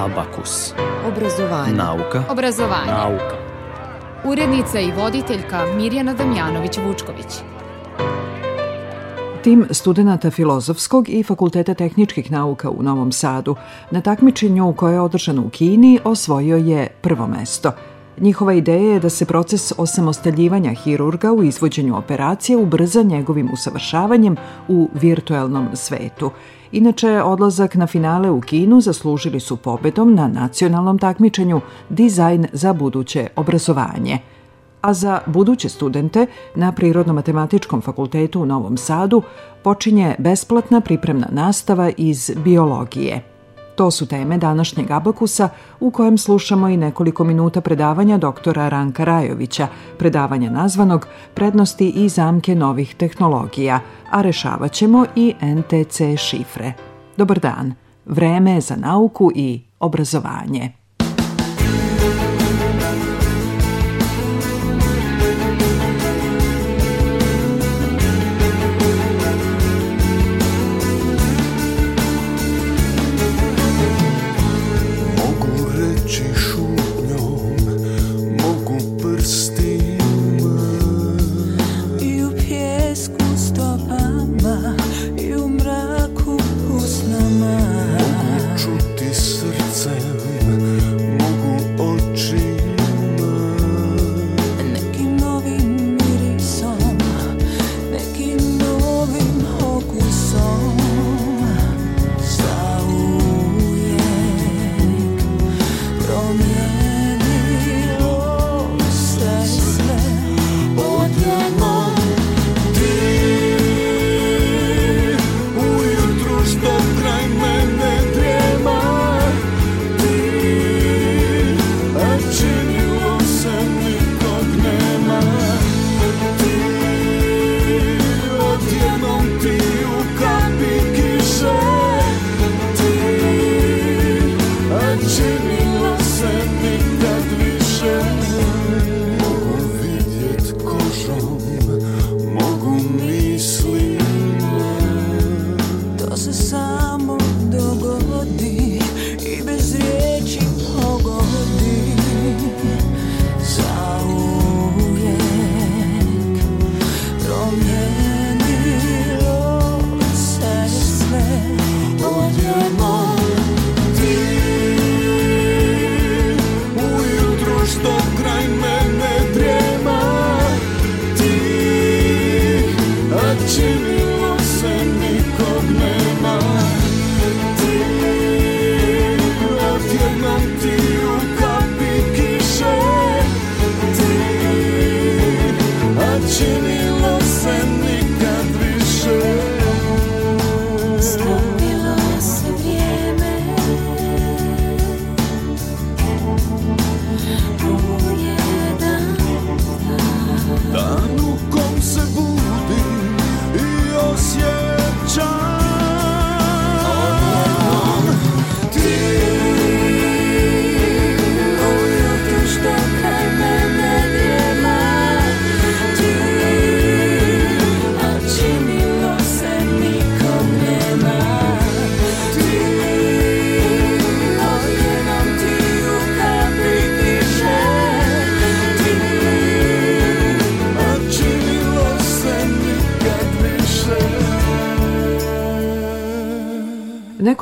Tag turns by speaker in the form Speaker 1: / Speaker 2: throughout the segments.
Speaker 1: Abakus.
Speaker 2: Obrazovanje.
Speaker 1: Nauka.
Speaker 3: Obrazovanje.
Speaker 1: Nauka.
Speaker 3: Urednica i voditeljka Mirjana Damjanović-Vučković.
Speaker 4: Tim studenta Filozofskog i Fakulteta tehničkih nauka u Novom Sadu na takmičenju koje je održano u Kini osvojio je prvo mesto. Njihova ideja je da se proces osamostaljivanja hirurga u izvođenju operacije ubrza njegovim usavršavanjem u virtuelnom svetu. Inače, odlazak na finale u Kinu zaslužili su pobedom na nacionalnom takmičenju Dizajn za buduće obrazovanje – a za buduće studente na Prirodno-matematičkom fakultetu u Novom Sadu počinje besplatna pripremna nastava iz biologije. To su teme današnjeg Abakusa u kojem slušamo i nekoliko minuta predavanja doktora Ranka Rajovića, predavanja nazvanog Prednosti i zamke novih tehnologija, a rešavat ćemo i NTC šifre. Dobar dan, vreme za nauku i obrazovanje.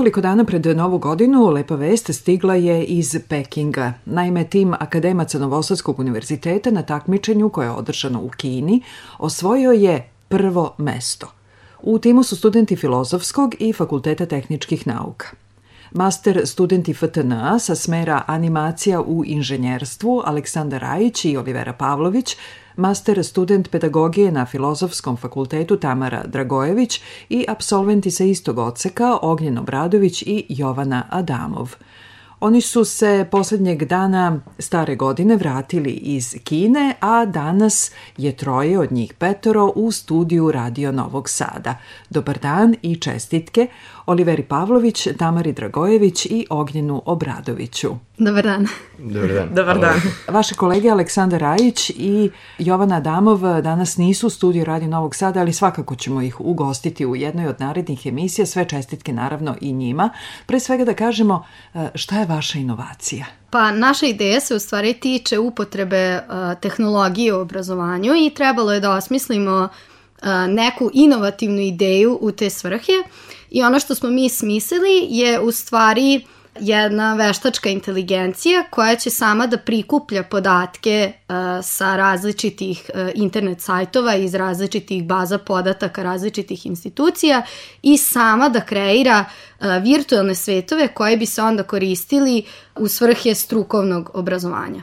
Speaker 4: Nekoliko dana pred Novu godinu lepa vest stigla je iz Pekinga. Naime, tim akademaca Novosadskog univerziteta na takmičenju koje je održano u Kini osvojio je prvo mesto. U timu su studenti Filozofskog i Fakulteta tehničkih nauka. Master studenti FTNA sa smera animacija u inženjerstvu Aleksandar Rajić i Olivera Pavlović master student pedagogije na Filozofskom fakultetu Tamara Dragojević i absolventi sa istog odseka Ognjen Obradović i Jovana Adamov. Oni su se poslednjeg dana stare godine vratili iz Kine, a danas je troje od njih petoro u studiju Radio Novog Sada. Dobar dan i čestitke Oliveri Pavlović, Tamari Dragojević i Ognjenu Obradoviću.
Speaker 5: Dobar dan.
Speaker 6: Dobar dan.
Speaker 4: Dobar dan. Vaše kolege Aleksandar Rajić i Jovana Adamov danas nisu u studiju Radio Novog Sada, ali svakako ćemo ih ugostiti u jednoj od narednih emisija. Sve čestitke naravno i njima. Pre svega da kažemo e, šta je vaša inovacija?
Speaker 1: Pa naša ideja se u stvari tiče upotrebe uh, tehnologije u obrazovanju i trebalo je da osmislimo uh, neku inovativnu ideju u te svrhe i ono što smo mi smislili je u stvari uh, jedna veštačka inteligencija koja će sama da prikuplja podatke uh, sa različitih uh, internet sajtova iz različitih baza podataka različitih institucija i sama da kreira uh, virtualne svetove koje bi se onda koristili u svrhe strukovnog obrazovanja.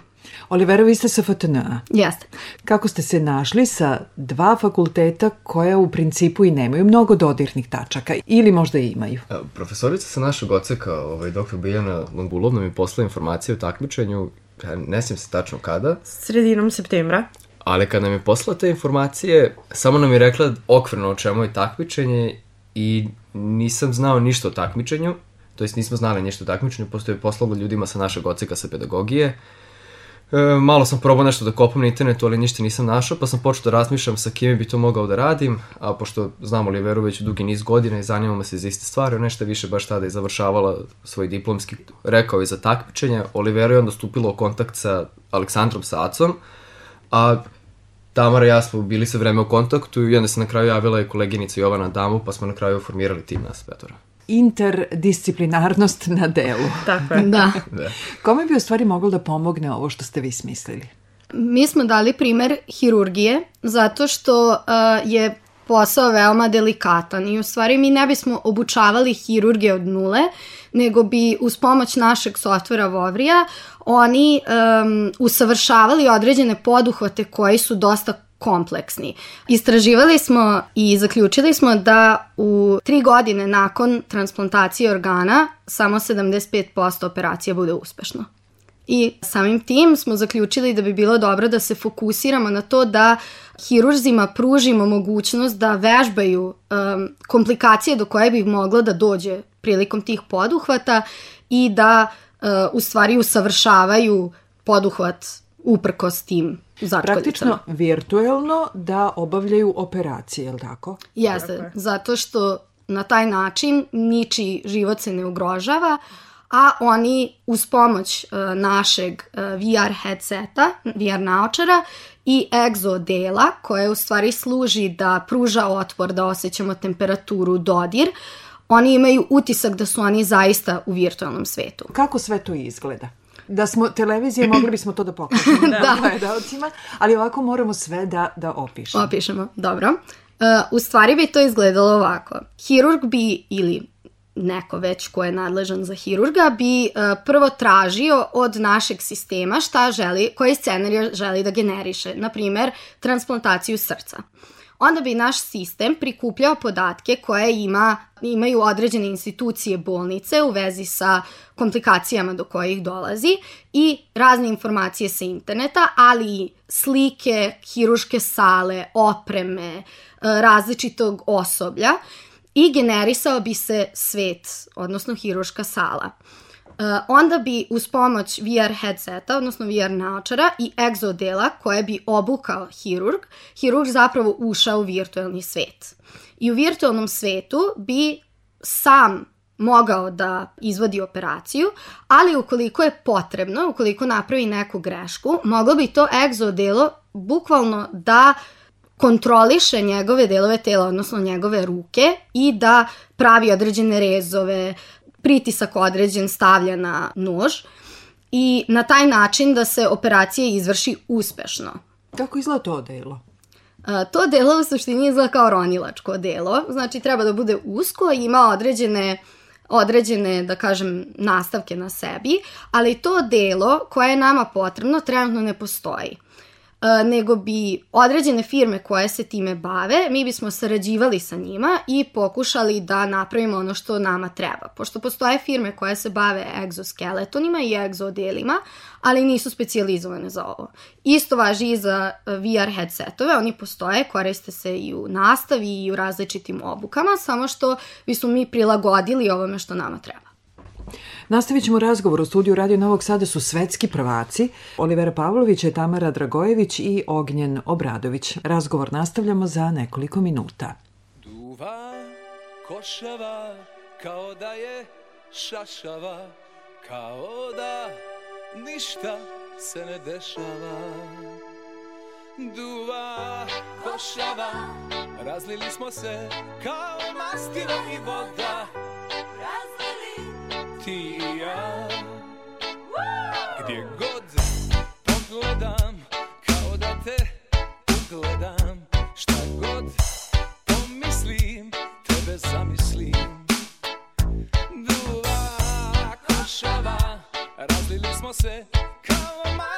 Speaker 4: Olivera, vi ste sa FTNA.
Speaker 1: Jeste.
Speaker 4: Kako ste se našli sa dva fakulteta koja u principu i nemaju mnogo dodirnih tačaka ili možda i imaju?
Speaker 2: Profesorica sa našeg oceka, ovaj, dr. Biljana Langulov, nam je posla informacije o takmičenju, ne sjem se tačno kada.
Speaker 5: Sredinom septembra.
Speaker 2: Ali kad nam je poslala te informacije, samo nam je rekla okvirno o čemu je takmičenje i nisam znao ništa o takmičenju, to jest nismo znali ništa o takmičenju, postoje poslalo ljudima sa našeg oceka sa pedagogije, E, malo sam probao nešto da kopam na internetu, ali ništa nisam našao, pa sam počeo da razmišljam sa kime bi to mogao da radim, a pošto znam Oliveru već dugi niz godina i zanimamo se za iste stvari, nešto više baš tada je završavala svoj diplomski, rekao je za takmičenje, Olivera je onda stupila u kontakt sa Aleksandrom Sacom, a Tamara i ja smo bili sve vreme u kontaktu i onda se na kraju javila je koleginica Jovana Damu, pa smo na kraju formirali tim nas petora
Speaker 4: interdisciplinarnost na delu.
Speaker 5: Tako je.
Speaker 1: Da.
Speaker 2: Da.
Speaker 4: Kome bi u stvari moglo da pomogne ovo što ste vi smislili?
Speaker 1: Mi smo dali primer hirurgije zato što uh, je posao veoma delikatan i u stvari mi ne bismo obučavali hirurge od nule, nego bi uz pomoć našeg softvera Vovrija oni um, usavršavali određene poduhvate koji su dosta kompleksni. Istraživali smo i zaključili smo da u tri godine nakon transplantacije organa samo 75% operacija bude uspešno. I samim tim smo zaključili da bi bilo dobro da se fokusiramo na to da hirurzima pružimo mogućnost da vežbaju um, komplikacije do koje bi moglo da dođe prilikom tih poduhvata i da uh, u stvari usavršavaju poduhvat uprkos tim začkoljicama.
Speaker 4: Praktično virtuelno da obavljaju operacije, je li tako?
Speaker 1: Jeste, zato što na taj način ničiji život se ne ugrožava, a oni uz pomoć uh, našeg uh, VR headseta, VR naočara i egzodela, koje u stvari služi da pruža otpor, da osjećamo temperaturu, dodir, oni imaju utisak da su oni zaista u virtualnom svetu.
Speaker 4: Kako sve to izgleda? Da smo televizije, mogli bismo to da pokažemo da. gledalcima, ali ovako moramo sve da, da opišemo.
Speaker 1: Opišemo, dobro. Uh, u stvari bi to izgledalo ovako. Hirurg bi, ili neko već ko je nadležan za hirurga, bi uh, prvo tražio od našeg sistema šta želi, koji scenarij želi da generiše. Naprimer, transplantaciju srca onda bi naš sistem prikupljao podatke koje ima, imaju određene institucije bolnice u vezi sa komplikacijama do kojih dolazi i razne informacije sa interneta, ali i slike, hiruške sale, opreme, e, različitog osoblja i generisao bi se svet, odnosno hiruška sala. Uh, onda bi uz pomoć VR headseta, odnosno VR naočara i egzodela koje bi obukao hirurg, hirurg zapravo ušao u virtualni svet. I u virtualnom svetu bi sam mogao da izvodi operaciju, ali ukoliko je potrebno, ukoliko napravi neku grešku, moglo bi to egzodelo bukvalno da kontroliše njegove delove tela, odnosno njegove ruke i da pravi određene rezove, pritisak određen stavlja na nož i na taj način da se operacija izvrši uspešno.
Speaker 4: Kako izgleda to delo?
Speaker 1: A, to delo u suštini izgleda kao ronilačko delo, znači treba da bude usko i ima određene određene, da kažem, nastavke na sebi, ali to delo koje je nama potrebno trenutno ne postoji. E, nego bi određene firme koje se time bave, mi bismo sarađivali sa njima i pokušali da napravimo ono što nama treba. Pošto postoje firme koje se bave egzoskeletonima i egzodelima, ali nisu specijalizovane za ovo. Isto važi i za VR headsetove, oni postoje, koriste se i u nastavi i u različitim obukama, samo što bismo mi prilagodili ovome što nama treba.
Speaker 4: Nastavit ćemo razgovor u studiju Radio Novog Sada su svetski prvaci Olivera Pavlović, Tamara Dragojević i Ognjen Obradović. Razgovor nastavljamo za nekoliko minuta.
Speaker 6: Duva, košava, kao da je šašava,
Speaker 7: kao da ništa se ne dešava Duva košava, razlili smo se kao mastilo i voda Razlili ti i ja. Gdje god pogledam, kao da te ugledam Šta god pomislim, tebe zamislim. Duva košava, razlili smo se kao mastilo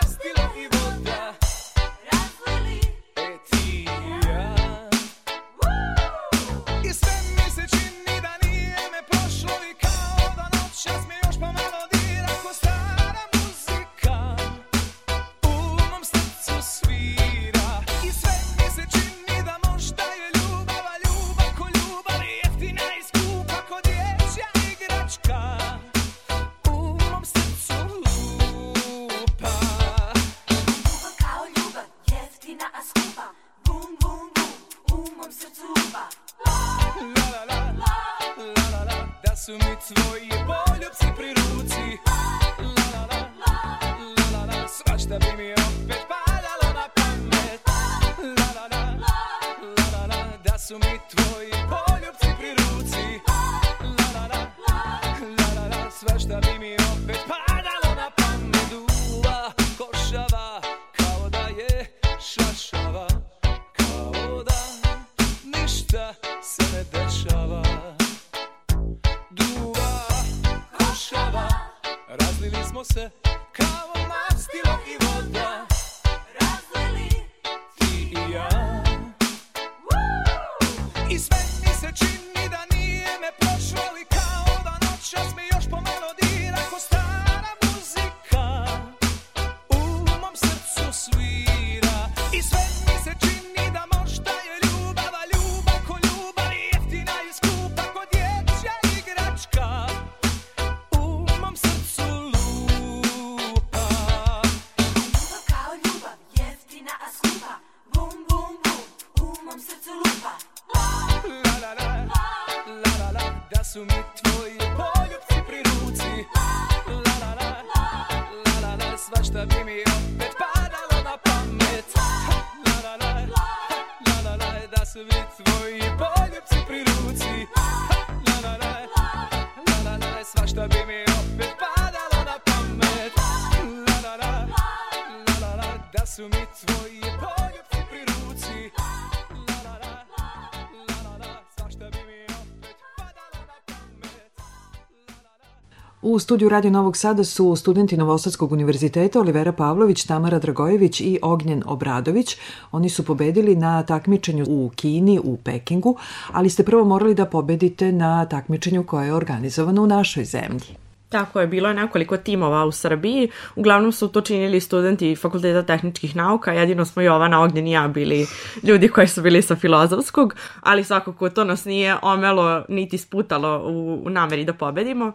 Speaker 4: studiju Radio Novog Sada su studenti Novosadskog univerziteta Olivera Pavlović, Tamara Dragojević i Ognjen Obradović. Oni su pobedili na takmičenju u Kini, u Pekingu, ali ste prvo morali da pobedite na takmičenju koje je organizovano u našoj zemlji.
Speaker 8: Tako je, bilo je nekoliko timova u Srbiji. Uglavnom su to činili studenti Fakulteta tehničkih nauka, jedino smo Jovana Ognjen i ja bili ljudi koji su bili sa filozofskog, ali svakako to nas nije omelo niti sputalo u, u nameri da pobedimo.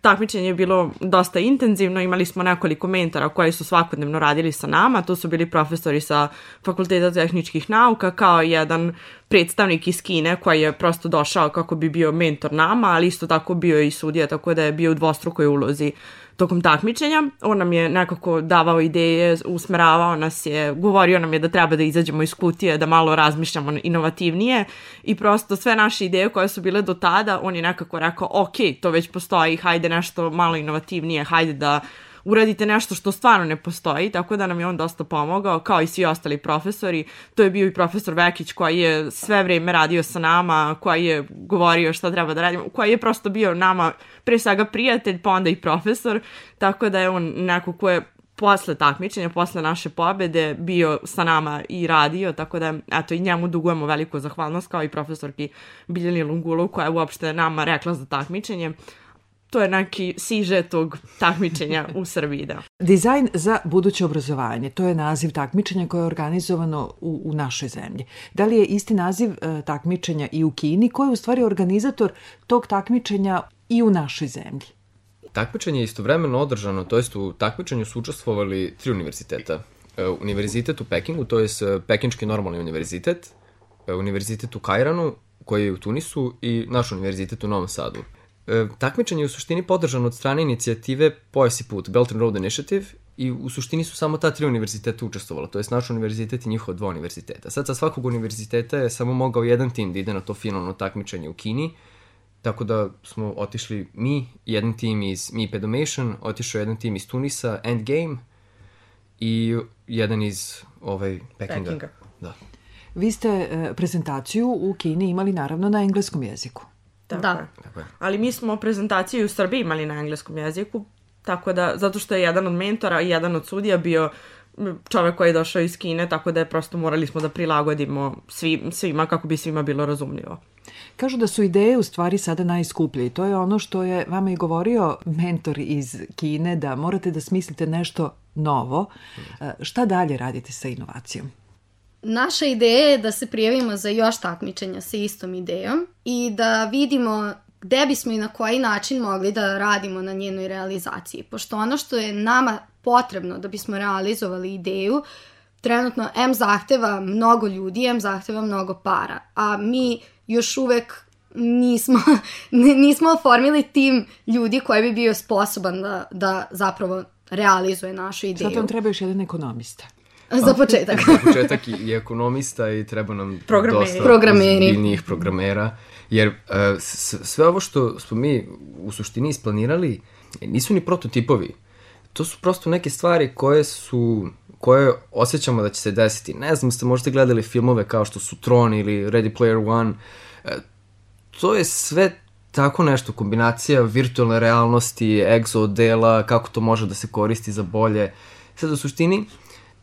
Speaker 8: Takmičenje je bilo dosta intenzivno, imali smo nekoliko mentora koji su svakodnevno radili sa nama, to su bili profesori sa Fakulteta tehničkih nauka, kao jedan predstavnik iz Kine koji je prosto došao kako bi bio mentor nama, ali isto tako bio i sudija, tako da je bio u dvostrukoj ulozi tokom takmičenja. On nam je nekako davao ideje, usmeravao nas je, govorio nam je da treba da izađemo iz kutije, da malo razmišljamo inovativnije i prosto sve naše ideje koje su bile do tada, on je nekako rekao, ok, to već postoji, hajde nešto malo inovativnije, hajde da uradite nešto što stvarno ne postoji, tako da nam je on dosta pomogao, kao i svi ostali profesori. To je bio i profesor Vekić koji je sve vreme radio sa nama, koji je govorio šta treba da radimo, koji je prosto bio nama pre svega prijatelj, pa onda i profesor, tako da je on neko ko je posle takmičenja, posle naše pobede bio sa nama i radio, tako da eto i njemu dugujemo veliku zahvalnost kao i profesorki Biljani Lungulu koja je uopšte nama rekla za takmičenje to je neki siže tog takmičenja u Srbiji, da.
Speaker 4: Dizajn za buduće obrazovanje, to je naziv takmičenja koje je organizovano u, u našoj zemlji. Da li je isti naziv e, takmičenja i u Kini, ko je u stvari organizator tog takmičenja i u našoj zemlji?
Speaker 2: Takmičenje je istovremeno održano, to jest u takmičenju su učestvovali tri univerziteta. E, Univerzitet u Pekingu, to je Pekinčki normalni univerzitet, e, univerzitet u Kajranu, koji je u Tunisu i naš univerzitet u Novom Sadu. E, takmičenje je u suštini podržano od strane inicijative Pojas i put, Belt and Road Initiative, i u suštini su samo ta tri univerziteta učestvovala, to je naš univerzitet i njihova dva univerziteta. Sad sa svakog univerziteta je samo mogao jedan tim da ide na to finalno takmičenje u Kini, tako da smo otišli mi, jedan tim iz Mi Pedomation, otišao jedan tim iz Tunisa, Endgame, i jedan iz ovaj, Pekinga.
Speaker 8: Pekinga.
Speaker 2: Da.
Speaker 4: Vi ste e, prezentaciju u Kini imali naravno na engleskom jeziku.
Speaker 8: Tako
Speaker 1: Da.
Speaker 8: je.
Speaker 2: Tako je.
Speaker 8: Ali mi smo prezentaciju u Srbiji imali na engleskom jeziku, tako da, zato što je jedan od mentora i jedan od sudija bio čovek koji je došao iz Kine, tako da je prosto morali smo da prilagodimo svi, svima kako bi svima bilo razumljivo.
Speaker 4: Kažu da su ideje u stvari sada najskuplje i to je ono što je vama i govorio mentor iz Kine, da morate da smislite nešto novo. E, Šta dalje radite sa inovacijom?
Speaker 1: Naša ideja je da se prijavimo za još takmičenja sa istom idejom i da vidimo gde bismo i na koji način mogli da radimo na njenoj realizaciji. Pošto ono što je nama potrebno da bismo realizovali ideju, trenutno M zahteva mnogo ljudi, M zahteva mnogo para, a mi još uvek nismo, nismo oformili tim ljudi koji bi bio sposoban da, da zapravo realizuje našu ideju.
Speaker 4: Sad vam treba još jedan ekonomista.
Speaker 1: Za početak.
Speaker 2: Za početak i, i ekonomista i treba nam
Speaker 8: Programeri.
Speaker 2: dosta
Speaker 1: Programeri.
Speaker 2: ozbiljnijih programera, jer uh, s- sve ovo što smo mi u suštini isplanirali nisu ni prototipovi. To su prosto neke stvari koje su koje osjećamo da će se desiti. Ne znam, ste možda gledali filmove kao što su Tron ili Ready Player One. E, to je sve tako nešto, kombinacija virtualne realnosti, egzo dela, kako to može da se koristi za bolje. Sad u suštini,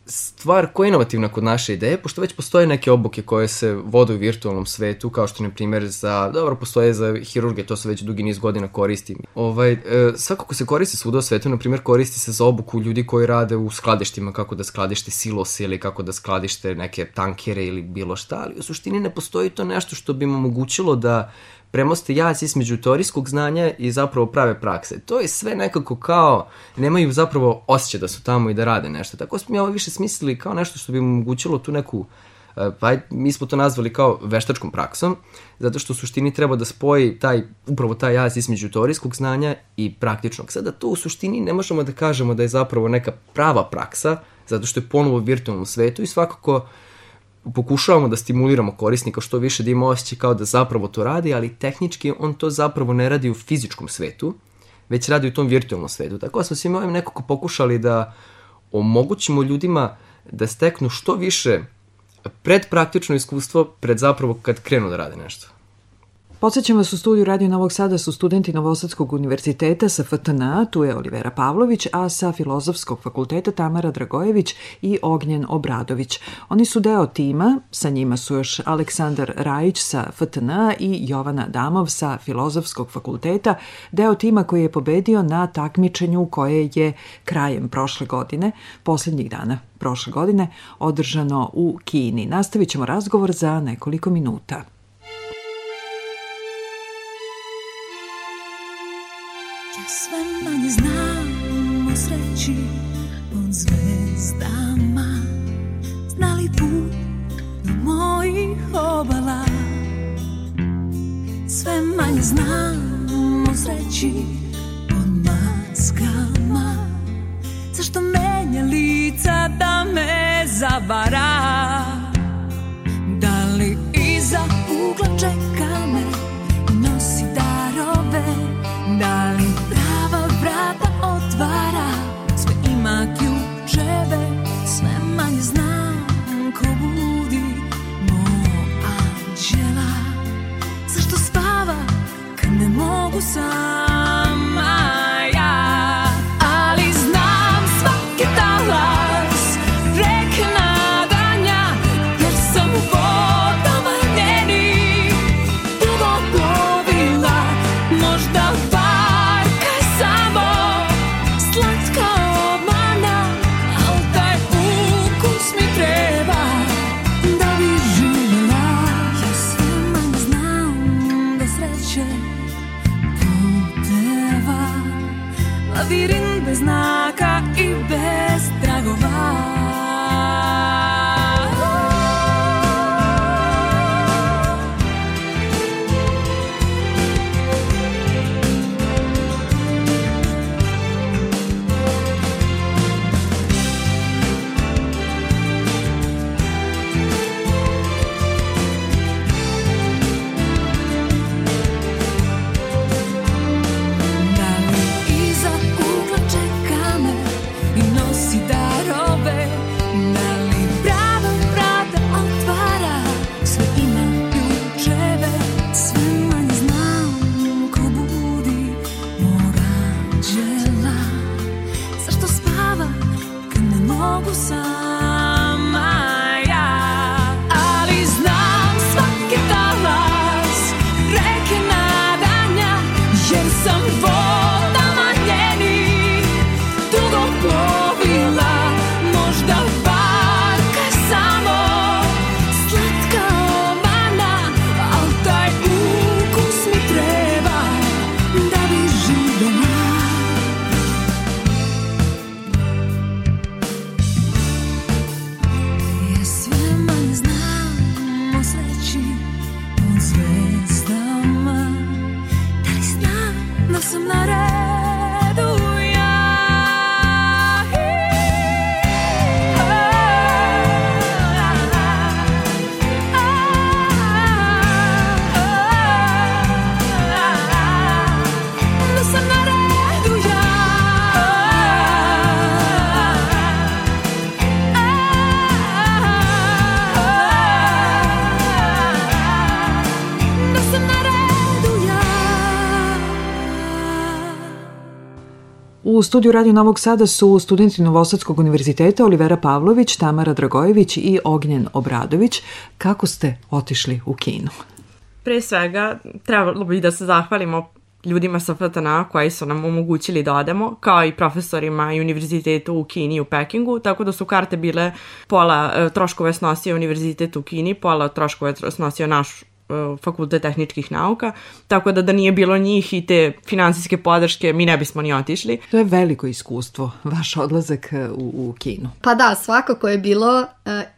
Speaker 2: stvar koja je inovativna kod naše ideje, pošto već postoje neke obuke koje se vode u virtualnom svetu, kao što na primjer za, dobro, postoje za hirurge, to se već dugi niz godina koristi. Ovaj, e, svakako se koristi svuda u svetu, na primjer koristi se za obuku ljudi koji rade u skladištima, kako da skladište silose ili kako da skladište neke tankere ili bilo šta, ali u suštini ne postoji to nešto što bi im omogućilo da premoste jaz između teorijskog znanja i zapravo prave prakse. To je sve nekako kao, nemaju zapravo osjećaj da su tamo i da rade nešto. Tako smo mi ovo više smislili kao nešto što bi omogućilo tu neku e, pa mi smo to nazvali kao veštačkom praksom, zato što u suštini treba da spoji taj, upravo taj jaz između teorijskog znanja i praktičnog. Sada to u suštini ne možemo da kažemo da je zapravo neka prava praksa, zato što je ponovo u virtualnom svetu i svakako pokušavamo da stimuliramo korisnika što više da ima osjećaj kao da zapravo to radi, ali tehnički on to zapravo ne radi u fizičkom svetu, već radi u tom virtualnom svetu. Tako da smo svima ovim nekako pokušali da omogućimo ljudima da steknu što više predpraktično iskustvo pred zapravo kad krenu da rade nešto.
Speaker 4: Podsećam vas u studiju Radio Novog Sada su studenti Novosadskog univerziteta sa FTNA, tu je Olivera Pavlović, a sa Filozofskog fakulteta Tamara Dragojević i Ognjen Obradović. Oni su deo tima, sa njima su još Aleksandar Rajić sa FTNA i Jovana Damov sa Filozofskog fakulteta, deo tima koji je pobedio na takmičenju koje je krajem prošle godine, poslednjih dana prošle godine, održano u Kini. Nastavit ćemo razgovor za nekoliko minuta.
Speaker 9: Sve manje znam o sreći pod zvezdama. Znali put do mojih obala? Sve manje znam o sreći pod maskama. Zašto menja lica da me zavara? Da li iza U
Speaker 4: studiju Radio Novog Sada su studenti Novosadskog univerziteta Olivera Pavlović, Tamara Dragojević i Ognjen Obradović. Kako ste otišli u kino?
Speaker 8: Pre svega, trebalo bi da se zahvalimo ljudima sa FTNA koji su nam omogućili da odemo, kao i profesorima i univerzitetu u Kini i u Pekingu, tako da su karte bile pola e, troškove snosio univerzitet u Kini, pola troškove tro- snosio naš fakultet tehničkih nauka, tako da da nije bilo njih i te finansijske podrške, mi ne bismo ni otišli.
Speaker 4: To je veliko iskustvo, vaš odlazak e, u, u kino.
Speaker 1: Pa da, svakako je bilo e,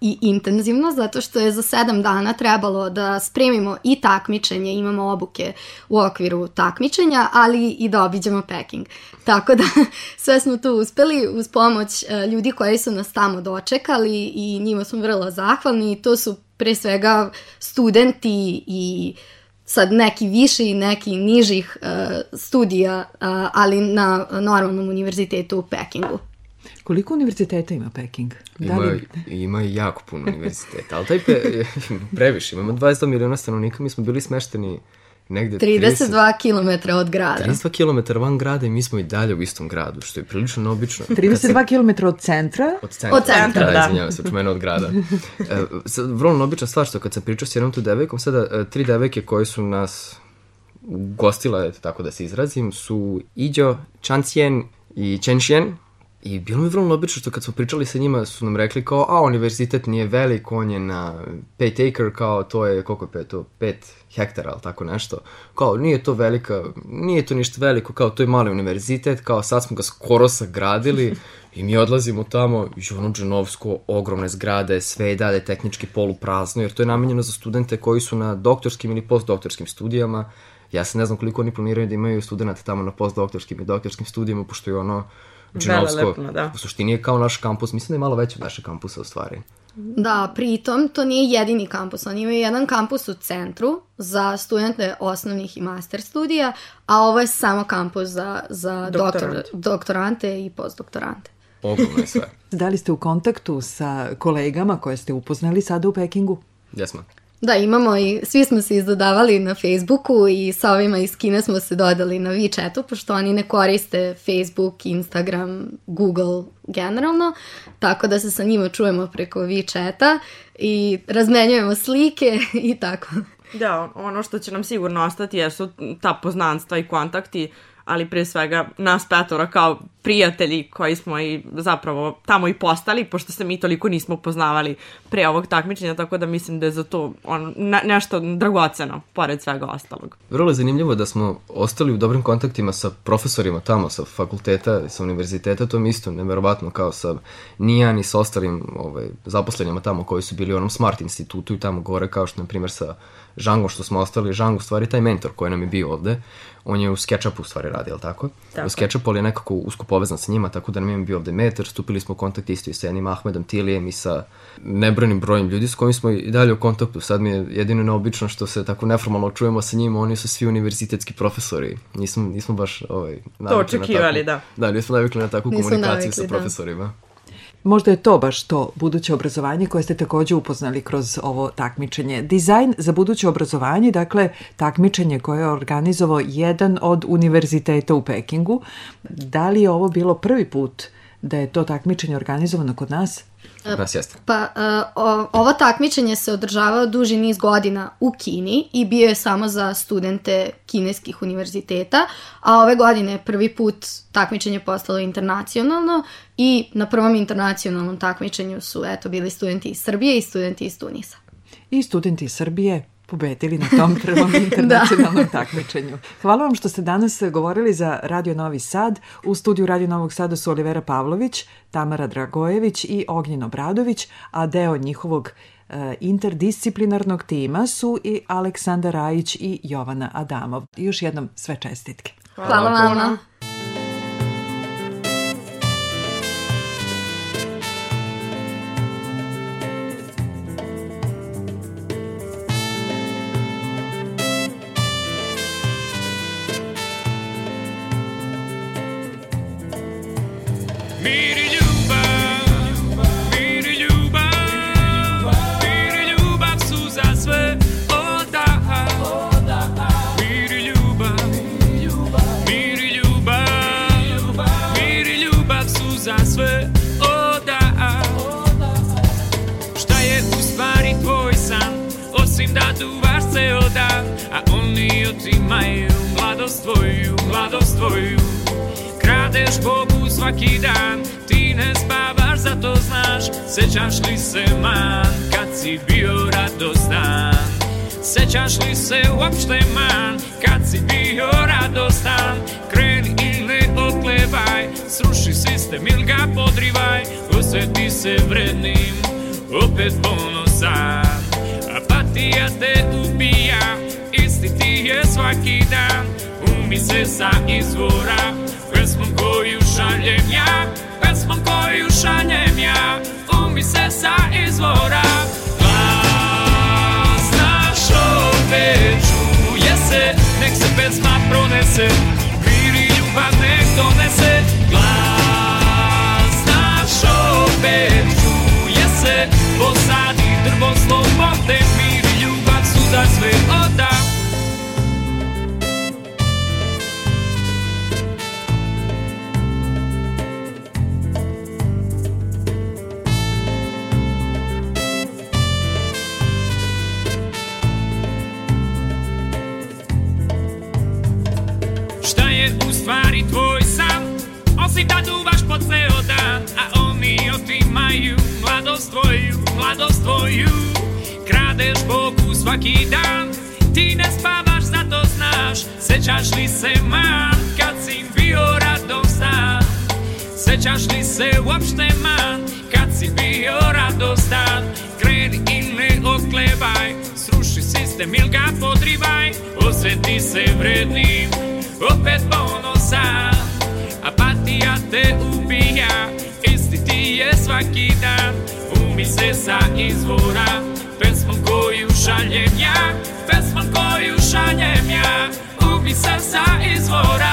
Speaker 1: i intenzivno, zato što je za sedam dana trebalo da spremimo i takmičenje, imamo obuke u okviru takmičenja, ali i da obiđemo Peking. Tako da sve smo tu uspeli uz pomoć e, ljudi koji su nas tamo dočekali i njima smo vrlo zahvalni i to su pre svega studenti i sad neki viši i neki nižih e, studija, e, ali na normalnom univerzitetu u Pekingu.
Speaker 4: Koliko univerziteta ima Peking? Da
Speaker 2: Ima,
Speaker 4: li-
Speaker 2: ima jako puno univerziteta, ali taj pe, previše, imamo 22 miliona stanovnika, mi smo bili smešteni negde
Speaker 1: 32 km od grada.
Speaker 2: 32 km van grada i mi smo i dalje u istom gradu, što je prilično neobično. Kad se-
Speaker 4: 32 km od centra?
Speaker 2: Od centra.
Speaker 1: Od centra,
Speaker 2: da.
Speaker 8: da.
Speaker 2: izvinjavam se, čumeno od grada. E, sad, vrlo neobična stvar što kad sam pričao s jednom tu devojkom, sada e, tri devojke koje su nas gostile, tako da se izrazim, su Iđo, Chancien i Chenxian. I bilo mi vrlo neobično što kad smo pričali sa njima su nam rekli kao, a univerzitet nije velik, on je na 5 acre, kao to je, koliko je pet, to 5 hektara, ali tako nešto. Kao, nije to velika, nije to ništa veliko, kao to je mali univerzitet, kao sad smo ga skoro sagradili i mi odlazimo tamo, i ono džanovsko, ogromne zgrade, sve je dalje tehnički poluprazno, jer to je namenjeno za studente koji su na doktorskim ili postdoktorskim studijama. Ja se ne znam koliko oni planiraju da imaju studenta tamo na postdoktorskim i doktorskim studijama, pošto je ono džinovsko,
Speaker 8: da.
Speaker 2: u suštini je kao naš kampus, mislim da je malo veći od našeg kampusa u stvari.
Speaker 1: Da, pritom to nije jedini kampus. Oni imaju jedan kampus u centru za studente osnovnih i master studija, a ovo je samo kampus za, za doktor,
Speaker 8: Doktorante.
Speaker 1: doktorante i postdoktorante.
Speaker 2: Ogromno je sve.
Speaker 4: Da li ste u kontaktu sa kolegama koje ste upoznali sada u Pekingu?
Speaker 2: Jesmo.
Speaker 1: Da, imamo i, svi smo se izdodavali na Facebooku i sa ovima iz Kine smo se dodali na WeChatu, pošto oni ne koriste Facebook, Instagram, Google generalno, tako da se sa njima čujemo preko WeChata i razmenjujemo slike i tako.
Speaker 8: Da, ono što će nam sigurno ostati jesu ta poznanstva i kontakti, ali pre svega nas petora kao prijatelji koji smo i zapravo tamo i postali, pošto se mi toliko nismo poznavali pre ovog takmičenja, tako da mislim da je za to on, ne, nešto dragoceno, pored svega ostalog.
Speaker 2: Vrlo je zanimljivo da smo ostali u dobrim kontaktima sa profesorima tamo, sa fakulteta, sa univerziteta, to mi isto neverovatno kao sa Nijan i sa ostalim ovaj, zaposlenjama tamo koji su bili u onom Smart institutu i tamo gore, kao što na primjer sa Žangom što smo ostali, Žang u stvari taj mentor koji nam je bio ovde, on je u SketchUpu u stvari radi, jel tako?
Speaker 8: Tako
Speaker 2: U SketchUpu ali je nekako usko povezan sa njima, tako da nam je bio ovde mentor, stupili smo u kontakt isto i sa jednim Ahmedom Tilijem i sa nebrojnim brojem ljudi s kojim smo i dalje u kontaktu. Sad mi je jedino neobično što se tako neformalno čujemo sa njima, oni su svi univerzitetski profesori. Nismo, nismo baš ovaj, navikli na
Speaker 8: očekivali,
Speaker 2: takvu-
Speaker 8: da.
Speaker 2: Da, nismo navikli na takvu
Speaker 1: Nismo
Speaker 2: komunikaciju
Speaker 1: navikli,
Speaker 2: sa
Speaker 1: da.
Speaker 4: Možda je to baš to buduće obrazovanje koje ste takođe upoznali kroz ovo takmičenje. Dizajn za buduće obrazovanje, dakle takmičenje koje je organizovao jedan od univerziteta u Pekingu. Da li je ovo bilo prvi put da je to takmičenje organizovano kod nas?
Speaker 2: Kod nas jeste.
Speaker 1: Pa, uh, o, ovo takmičenje se održavao duži niz godina u Kini i bio je samo za studente kineskih univerziteta, a ove godine je prvi put takmičenje postalo internacionalno i na prvom internacionalnom takmičenju su eto bili studenti iz Srbije i studenti iz Tunisa.
Speaker 4: I studenti iz Srbije pobedili na tom prvom internacionalnom takmičenju. Hvala vam što ste danas govorili za Radio Novi Sad. U studiju Radio Novog Sada su Olivera Pavlović, Tamara Dragojević i Ognjen Obradović, a deo njihovog e, interdisciplinarnog tima su i Aleksandar Rajić i Jovana Adamov. Još jednom sve čestitke.
Speaker 1: Hvala vama.
Speaker 5: Mir osim da duvaš ceo dan, a oni otimaju mladost tvoju, mladost tvoju. Kradeš Bogu svaki dan Ti ne spavaš, zato znaš Sećaš li se man Kad si bio radostan. Sećaš li se uopšte man Kad si bio radostan. Kreni i ne oklevaj Sruši sistem ili ga podrivaj Osveti se vrednim Opet ponosan Apatija te ubija. Isti ti je svaki dan. Umi se sa izvora. Pesmom koju šaljem ja. Pesmom koju šaljem ja. Umi se sa izvora. Glas naš opet čuje se. Nek se pesma pronese. Mir i ljubav nek donese. Glas naš opet čuje se. Posadi drvo slobode Mir i ljubav su za svý oda. Štajer u stvari tvoj sam, osi tatúvaš po ceo dan a oni otimajú mladosť tvoju, mladosť tvoju. Kradeš boku svaki dan. Ti ne spavaš, zato znaš Sećaš li se man Kad si bio radostan Sećaš li se uopšte man Kad si bio radostan? Kreni i ne oklevaj Sruši sistem ili ga podrivaj Osveti se vrednim Opet ponosan. Apatija te ubija Isti ti je svaki dan Umi se sa izvora Pesmom koju šaljem ja Pesmom koju šaljem ja Umi se sa izvora.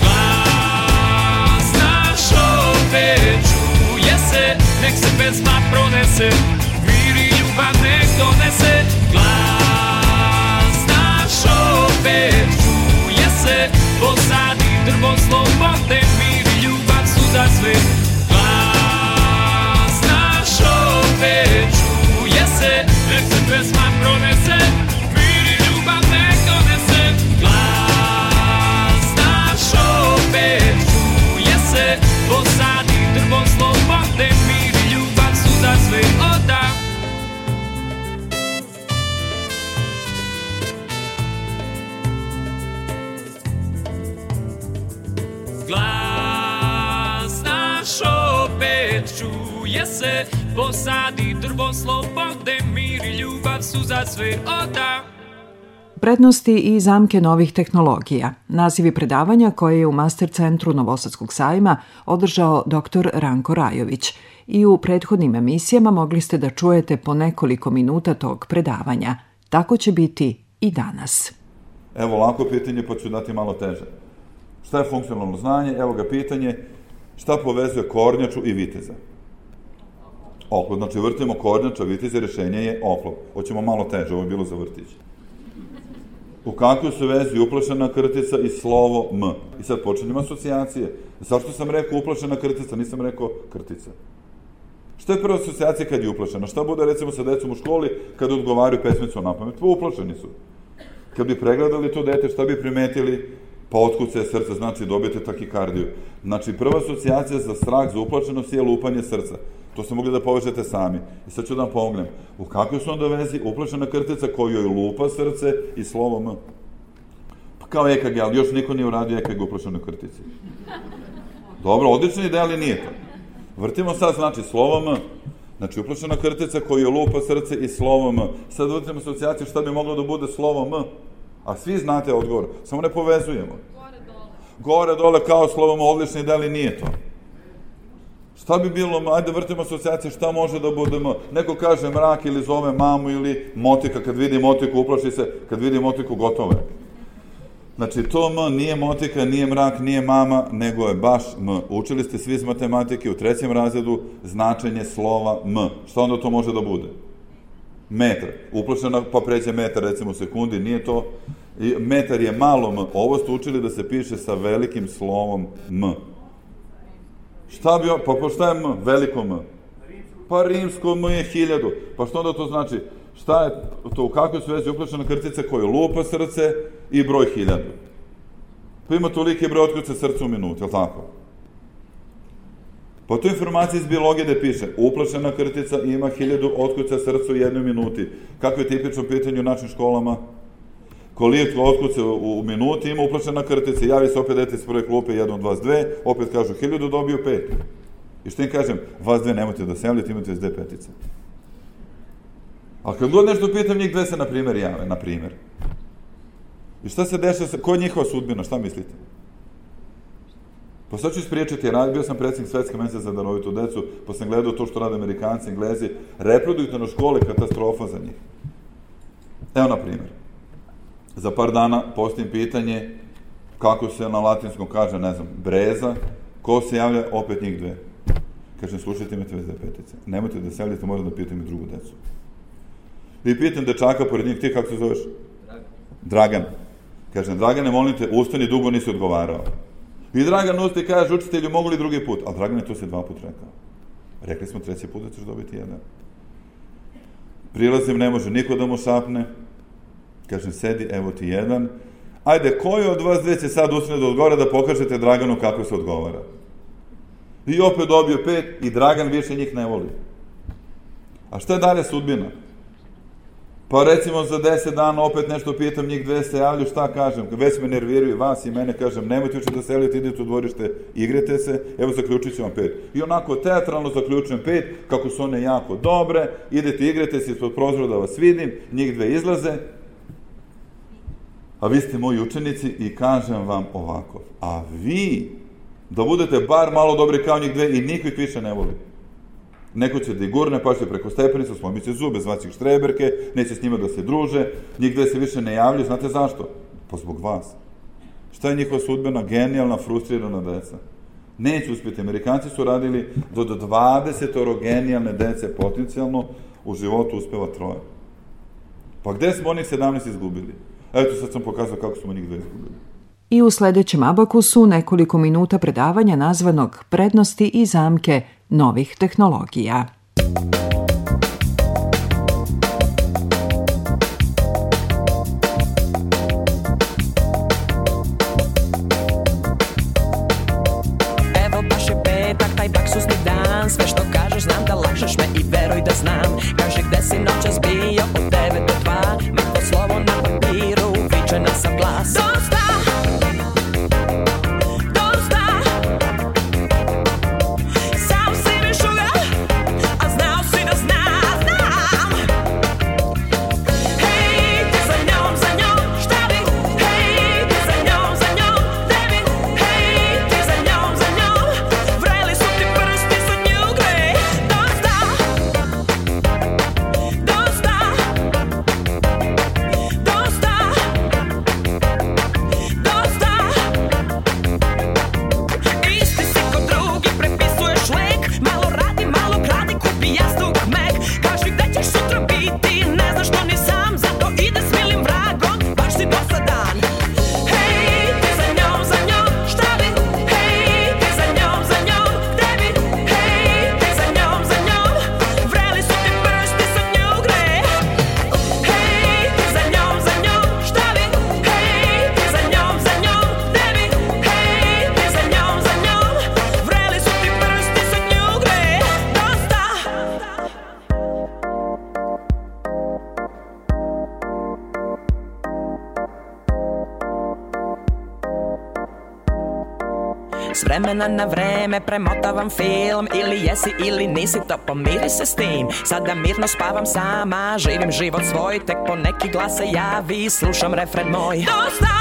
Speaker 5: Glas naš opet čuje se Nek se pesma pronese Mir i ljubav nek donese. Glas naš opet čuje se Posadi drvo slobode Mir i ljubav su za sve. Glas naš opet čuje se Nek se pesma pronese Mir i ljubav nek donese Glas naš opet čuje se Posadi drvo slobode Mir i ljubav su za sve oda. Glas naš opet čuje se Posadi drvo slobode Mir i ljubav su za sve oda
Speaker 4: Prednosti i zamke novih tehnologija. Nazivi predavanja koje je u Master centru Novosadskog sajma održao dr. Ranko Rajović. I u prethodnim emisijama mogli ste da čujete po nekoliko minuta tog predavanja. Tako će biti i danas.
Speaker 10: Evo lako pitanje, pa ću dati malo teže. Šta je funkcionalno znanje? Evo ga pitanje. Šta povezuje kornjaču i viteza? Oklop. Znači, vrtimo kornjača, viteza, rešenje je oklop. Hoćemo malo teže, ovo je bilo za vrtić. U kakvoj su vezi uplašena krtica i slovo M? I sad počinjemo asocijacije. Zašto sam rekao uplašena krtica, nisam rekao krtica? Šta je prva asocijacija kad je uplašena? Šta bude recimo sa decom u školi kad odgovaraju pesmicu na pamet? Pa uplašeni su. Kad bi pregledali to dete, šta bi primetili? Pa otkuce srca, znači dobijete takikardiju. Znači, prva asocijacija za strah, za uplašenost je lupanje srca. To ste mogli da povežete sami. I sad ću da vam pomognem. U kakvoj su onda vezi uplašena krtica koju joj lupa srce i slovo M? Pa kao EKG, ali još niko nije uradio EKG u uplašenoj krtici. Dobro, odlična ideja, ali nije to. Vrtimo sad, znači, slovo M. Znači, uplašena krtica koju joj lupa srce i slovo M. Sad vrtimo asocijaciju šta bi moglo da bude slovo M. A svi znate odgovor, samo ne povezujemo. gore, dole, kao slovom odlični, da li nije to? Šta bi bilo, ajde vrtimo asocijacije, šta može da bude M? Neko kaže mrak ili zove mamu ili motika, kad vidi motiku uplaši se, kad vidi motiku gotovo je. Znači, to M nije motika, nije mrak, nije mama, nego je baš M. Učili ste svi iz matematike u trećem razredu značenje slova M. Šta onda to može da bude? Metar. Uplašena pa pređe metar, recimo u sekundi, nije to. I metar je malo M. Ovo ste učili da se piše sa velikim slovom M. Šta bi pa, pa šta je M? Veliko M. Pa rimsko M je hiljadu. Pa što onda to znači? Šta je to, u kakvoj su vezi uključena krtica koju lupa srce i broj hiljadu? Pa ima toliki broj otkuca srca u minuti, je li tako? Po toj informaciji iz biologije da piše, uplašena krtica ima hiljadu otkuca srca u jednoj minuti. Kako je tipično pitanje u našim školama? Koliko otkuca u, u minuti ima uplašena krtica, javi se opet dete iz prve klupe, 1, 2, 2, opet kažu hiljadu, dobio pet. I što im kažem, vas dve nemojte da se javljate, imate već dve petice. A kad god nešto pitam, njih dve se, na primjer, jave, na primjer. I šta se dešava, sa, ko je njihova sudbina, šta mislite? Pa sad ću ispriječiti, jer bio sam predsjednik Svetske mese za darovitu decu, pa sam gledao to što rade Amerikanci, Englezi, reproduktivno škole, katastrofa za njih. Evo, na primjer, za par dana postavim pitanje kako se na latinskom kaže, ne znam, breza, ko se javlja, opet njih dve. Kažem, slušajte, već dve petice. Nemojte da se javljate, moram da pitam i drugu decu. I pitam dečaka pored njih, ti kako se zoveš? Dragan. Dragan. Kažem, Dragane, molim te, ustani, dugo nisi odgovarao. I Dragan ustaje i kaže, učitelju, mogu li drugi put? Ali Dragane, to se dva put rekao. Rekli smo treći put da ćeš dobiti jedan. Prilazim, ne može niko da mu šapne. Kažem, sedi, evo ti jedan. Ajde, koji od vas dve će sad ustane da odgovara da pokažete Draganu kako se odgovara? I opet dobio pet i Dragan više njih ne voli. A šta je dalje sudbina? Pa recimo za 10 dana opet nešto pitam, njih dve se javlju, šta kažem? Već me nerviraju vas i mene, kažem, nemojte više da se javljate, idete u dvorište, igrete se, evo zaključit ću vam pet. I onako teatralno zaključujem pet, kako su one jako dobre, idete, igrete se ispod prozora da vas vidim, njih dve izlaze, a vi ste moji učenici i kažem vam ovako, a vi da budete bar malo dobri kao njih dve i niko ih više ne voli. Neko će da ih gurne, pa će preko stepenica, slomit će zube, zvaće ih štreberke, neće s njima da se druže, njih dve se više ne javljaju, znate zašto? Pa zbog vas. Šta je njihova sudbena? Genijalna, frustrirana deca. Neće uspjeti. Amerikanci su radili do, do 20 genijalne dece potencijalno, u životu uspeva troje. Pa gde smo onih 17 izgubili? Eto, sad sam pokazao kako smo njih dve izgubili.
Speaker 11: I u sledećem abakusu nekoliko minuta predavanja nazvanog Prednosti i zamke novih tehnologija.
Speaker 12: Vremena na vreme premotavam film. Ili jesi ili nisi to pomiri se s tim. Sada mirno spavam sama Živim život svoj Tek po neki glas se javi Slušam refren moj. Dosta!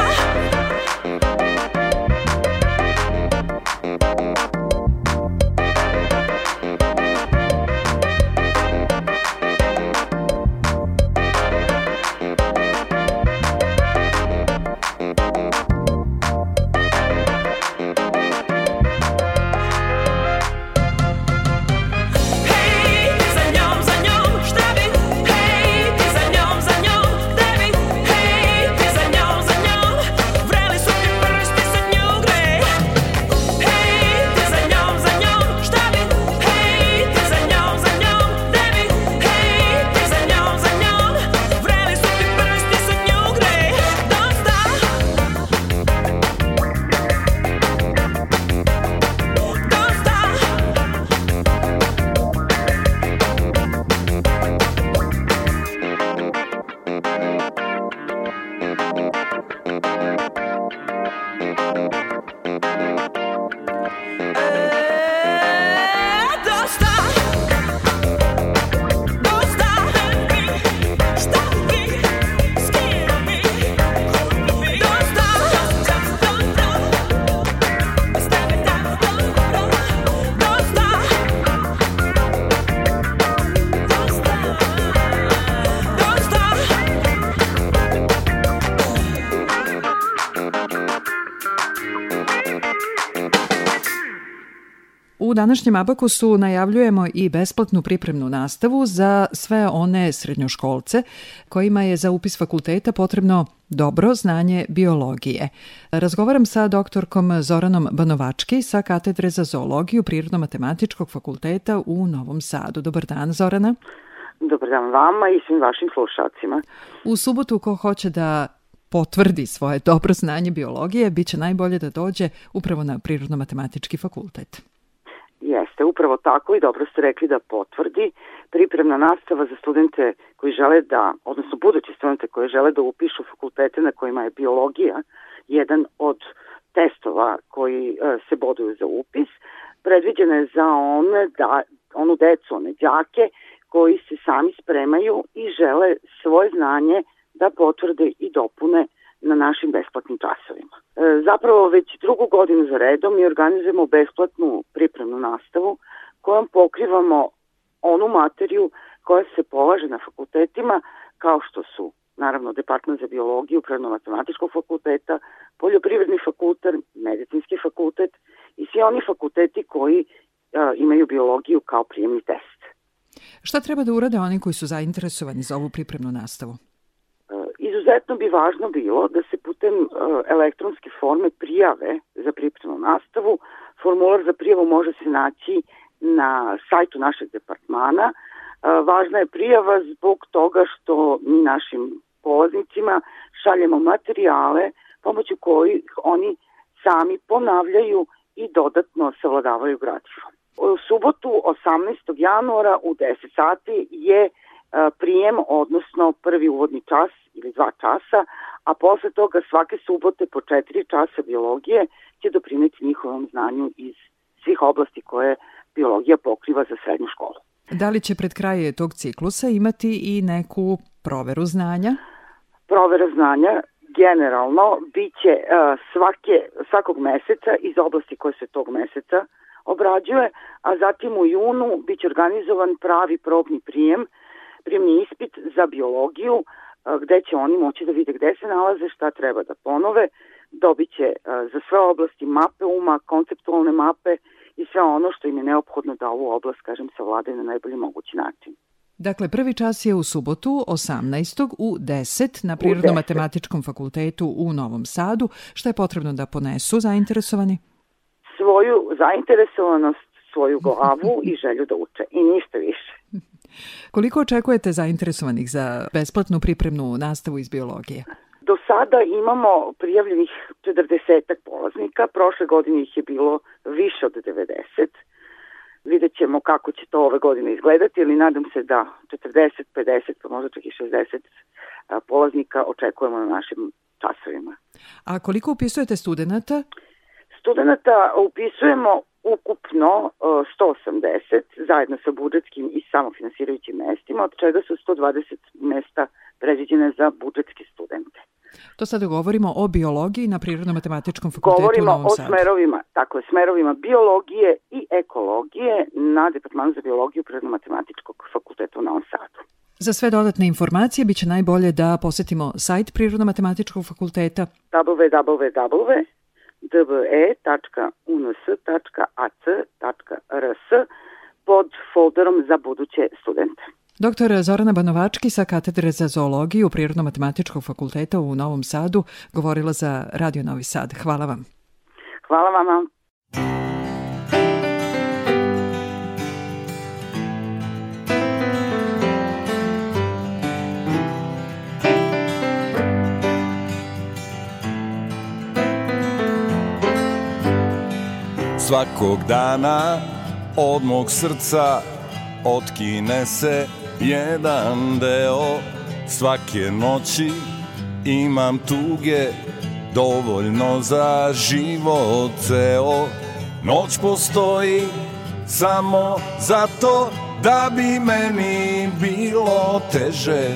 Speaker 4: U današnjem Abakusu najavljujemo i besplatnu pripremnu nastavu za sve one srednjoškolce kojima je za upis fakulteta potrebno dobro znanje biologije. Razgovaram sa doktorkom Zoranom Banovački sa katedre za zoologiju Prirodno-matematičkog fakulteta u Novom Sadu. Dobar dan, Zorana.
Speaker 13: Dobar dan vama i svim vašim slušalcima.
Speaker 4: U subotu ko hoće da potvrdi svoje dobro znanje biologije, bit će najbolje da dođe upravo na Prirodno-matematički fakultet.
Speaker 13: Jeste, upravo tako i dobro ste rekli da potvrdi. Pripremna nastava za studente koji žele da, odnosno buduće studente koji žele da upišu fakultete na kojima je biologija jedan od testova koji e, se boduju za upis, predviđena je za one da, onu decu, one đake koji se sami spremaju i žele svoje znanje da potvrde i dopune na našim besplatnim časovima. E, zapravo već drugu godinu za redom mi organizujemo besplatnu pripremnu nastavu kojom pokrivamo onu materiju koja se polaže na fakultetima kao što su naravno Department za biologiju Prirodno-matematičkog fakulteta, Poljoprivredni fakultet, Medicinski fakultet i svi oni fakulteti koji a, imaju biologiju kao prijemni test.
Speaker 4: Šta treba da urade oni koji su zainteresovani za ovu pripremnu nastavu?
Speaker 13: Izuzetno bi važno bilo da se putem e, elektronske forme prijave za pripremnu nastavu. Formular za prijavu može se naći na sajtu našeg departmana. E, Važna je prijava zbog toga što mi našim polaznicima šaljemo materijale pomoću kojih oni sami ponavljaju i dodatno savladavaju gradivo. U subotu 18. januara u 10 sati je prijem, odnosno prvi uvodni čas ili dva časa, a posle toga svake subote po četiri časa biologije će doprineti njihovom znanju iz svih oblasti koje biologija pokriva za srednju školu.
Speaker 4: Da li će pred kraje tog ciklusa imati i neku proveru znanja?
Speaker 13: Provera znanja generalno biće uh, svake, svakog meseca iz oblasti koje se tog meseca obrađuje, a zatim u junu biće organizovan pravi probni prijem, prijemni ispit za biologiju, uh, gde će oni moći da vide gde se nalaze, šta treba da ponove, dobit će uh, za sve oblasti mape uma, konceptualne mape i sve ono što im je neophodno da ovu oblast, kažem, savladaju na najbolji mogući način.
Speaker 4: Dakle, prvi čas je u subotu 18. u 10 na Prirodno-matematičkom fakultetu u Novom Sadu. Šta je potrebno da ponesu zainteresovani?
Speaker 13: Svoju zainteresovanost, svoju glavu i želju da uče i ništa više.
Speaker 4: Koliko očekujete zainteresovanih za besplatnu pripremnu nastavu iz biologije?
Speaker 13: Do sada imamo prijavljenih 40 polaznika, prošle godine ih je bilo više od 90. Vidjet ćemo kako će to ove godine izgledati, ali nadam se da 40, 50, pa možda čak i 60 a, polaznika očekujemo na našim časovima.
Speaker 4: A koliko upisujete studenta?
Speaker 13: Studenta upisujemo ukupno e, 180 zajedno sa budžetskim i samofinansirajućim mestima, od čega su 120 mesta predviđene za budžetske studente.
Speaker 4: To sada govorimo o biologiji na Prirodno-matematičkom fakultetu
Speaker 13: Govorimo
Speaker 4: u Novom
Speaker 13: o
Speaker 4: Sadu.
Speaker 13: smerovima, tako je, smerovima biologije i ekologije na Departmanu za biologiju Prirodno-matematičkog fakulteta u Novom Sadu.
Speaker 4: Za sve dodatne informacije biće najbolje da posetimo sajt Prirodno-matematičkog fakulteta
Speaker 13: www.dbe.uns.ac.rs pod folderom za buduće studente.
Speaker 4: Doktor Zorana Banovački sa katedre za zoologiju Prirodno-matematičkog fakulteta u Novom Sadu govorila za Radio Novi Sad. Hvala vam.
Speaker 13: Hvala vama.
Speaker 14: Svakog dana od mog srca otkine se jedan deo. Svake noći imam tuge dovoljno za život ceo. Noć postoji samo zato da bi meni bilo teže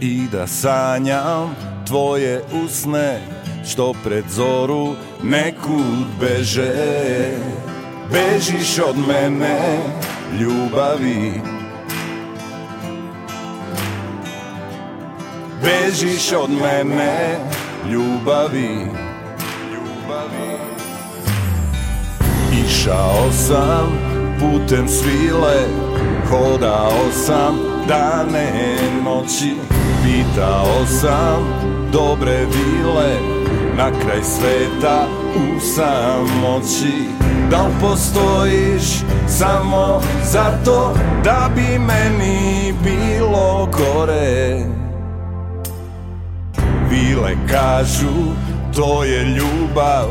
Speaker 14: I da sanjam tvoje usne što pred zoru nekud beže. Bežiš od mene, ljubavi. Bežiš od mene, ljubavi. Ljubavi. Išao sam putem svile Hodao sam dane noći. Pitao sam dobre vile Na kraj sveta u samoći. Da li postojiš samo zato Da bi meni bilo gore? Vile kažu to je ljubav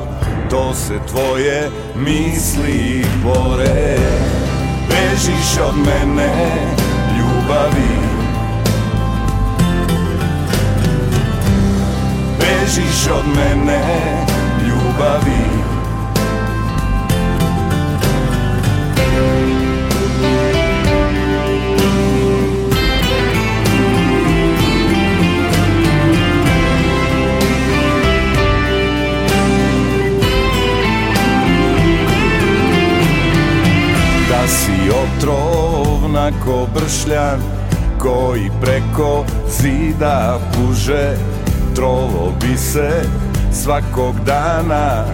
Speaker 14: To se tvoje misli bore. Bežiš od mene ljubavi Bežiš od mene ljubavi. Da si otrovna ko bršljan Koji preko zida puže Trovo bi se svakog dana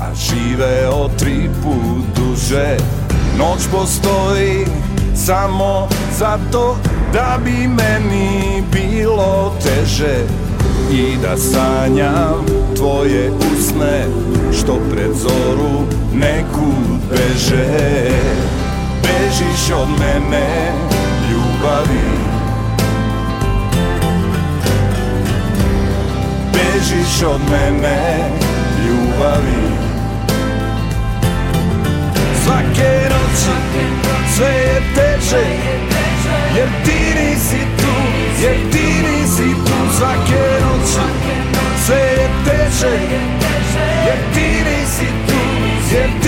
Speaker 14: A živeo tri put duže. Noć postoji samo zato Da bi meni bilo teže I da sanjam tvoje usne Što pred zoru nekud Bežiš od mene ljubavi. Svake noći sve je teže Jer ti nisi tu, jer ti nisi tu. Svake noći sve je teže Jer ti nisi tu, jer ti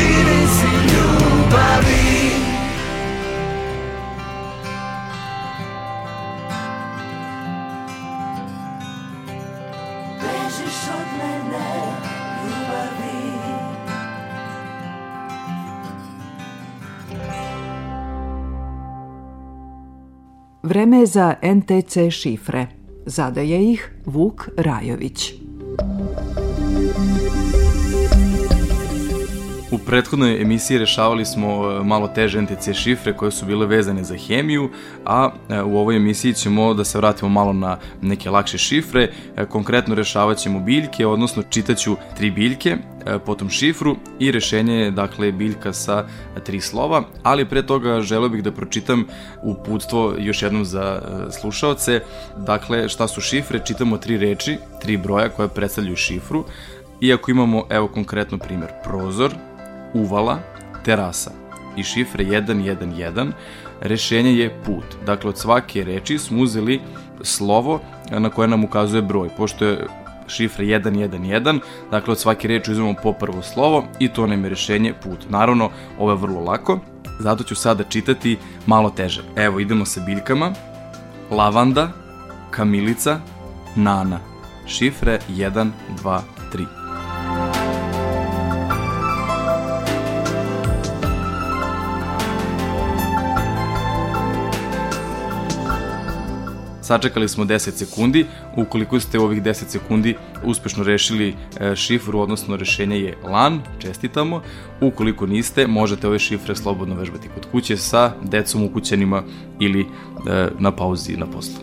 Speaker 4: Vreme je za NTC šifre. Zadaje ih Vuk Rajović.
Speaker 5: U prethodnoj emisiji rešavali smo e, malo teže NTC šifre koje su bile vezane za hemiju, a e, u ovoj emisiji ćemo da se vratimo malo na neke lakše šifre. E, Konkretno rešavat ćemo biljke, odnosno čitaću tri biljke, potom šifru i rešenje je dakle biljka sa tri slova, ali pre toga želeo bih da pročitam uputstvo još jednom za slušaoce. Dakle, šta su šifre? Čitamo tri reči, tri broja koje predstavljaju šifru. Iako imamo, evo konkretno primjer, prozor, uvala, terasa i šifre 111, rešenje je put. Dakle, od svake reči smo uzeli slovo na koje nam ukazuje broj, pošto je šifra 111, dakle od svake reči uzmemo po prvo slovo i to nam je rešenje put. Naravno, ovo je vrlo lako, zato ću sada čitati malo teže. Evo, idemo sa biljkama. Lavanda, kamilica, nana. Šifre 1, 2, Sačekali smo 10 sekundi. Ukoliko ste u ovih 10 sekundi uspešno rešili e, šifru, odnosno rešenje je LAN, čestitamo. Ukoliko niste, možete ove šifre slobodno vežbati kod kuće sa decom, ukućenima ili e, na pauzi na poslu.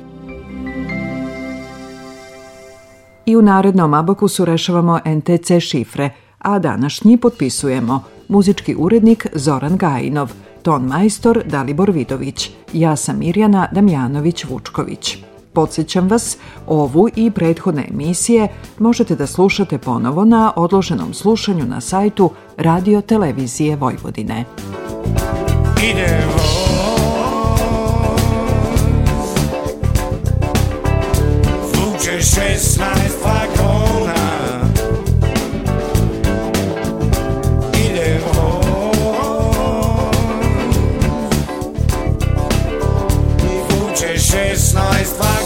Speaker 4: I u narednom abakusu rešavamo NTC šifre, a današnji potpisujemo muzički urednik Zoran Gajinov, ton majstor Dalibor Vidović, ja sam Mirjana Damjanović-Vučković. Podsjećam vas, ovu i prethodne emisije možete da slušate ponovo na odloženom slušanju na sajtu Radio Televizije Vojvodine.
Speaker 7: Idemo Vuče 16 vagona 16 vagona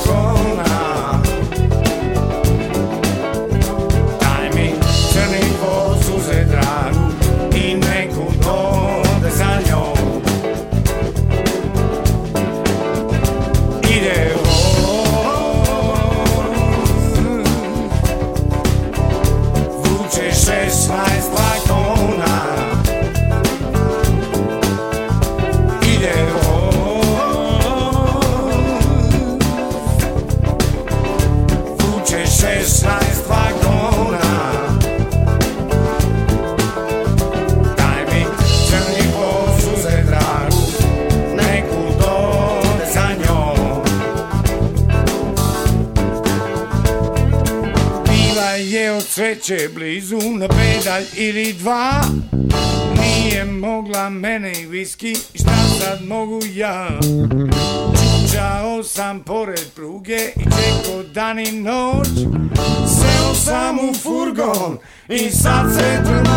Speaker 7: sreće blizu na pedalj ili dva. Nije mogla mene i viski, šta sad mogu ja? Čučao sam pored pruge i čekao dan i noć. Seo sam u furgon i sad se trnu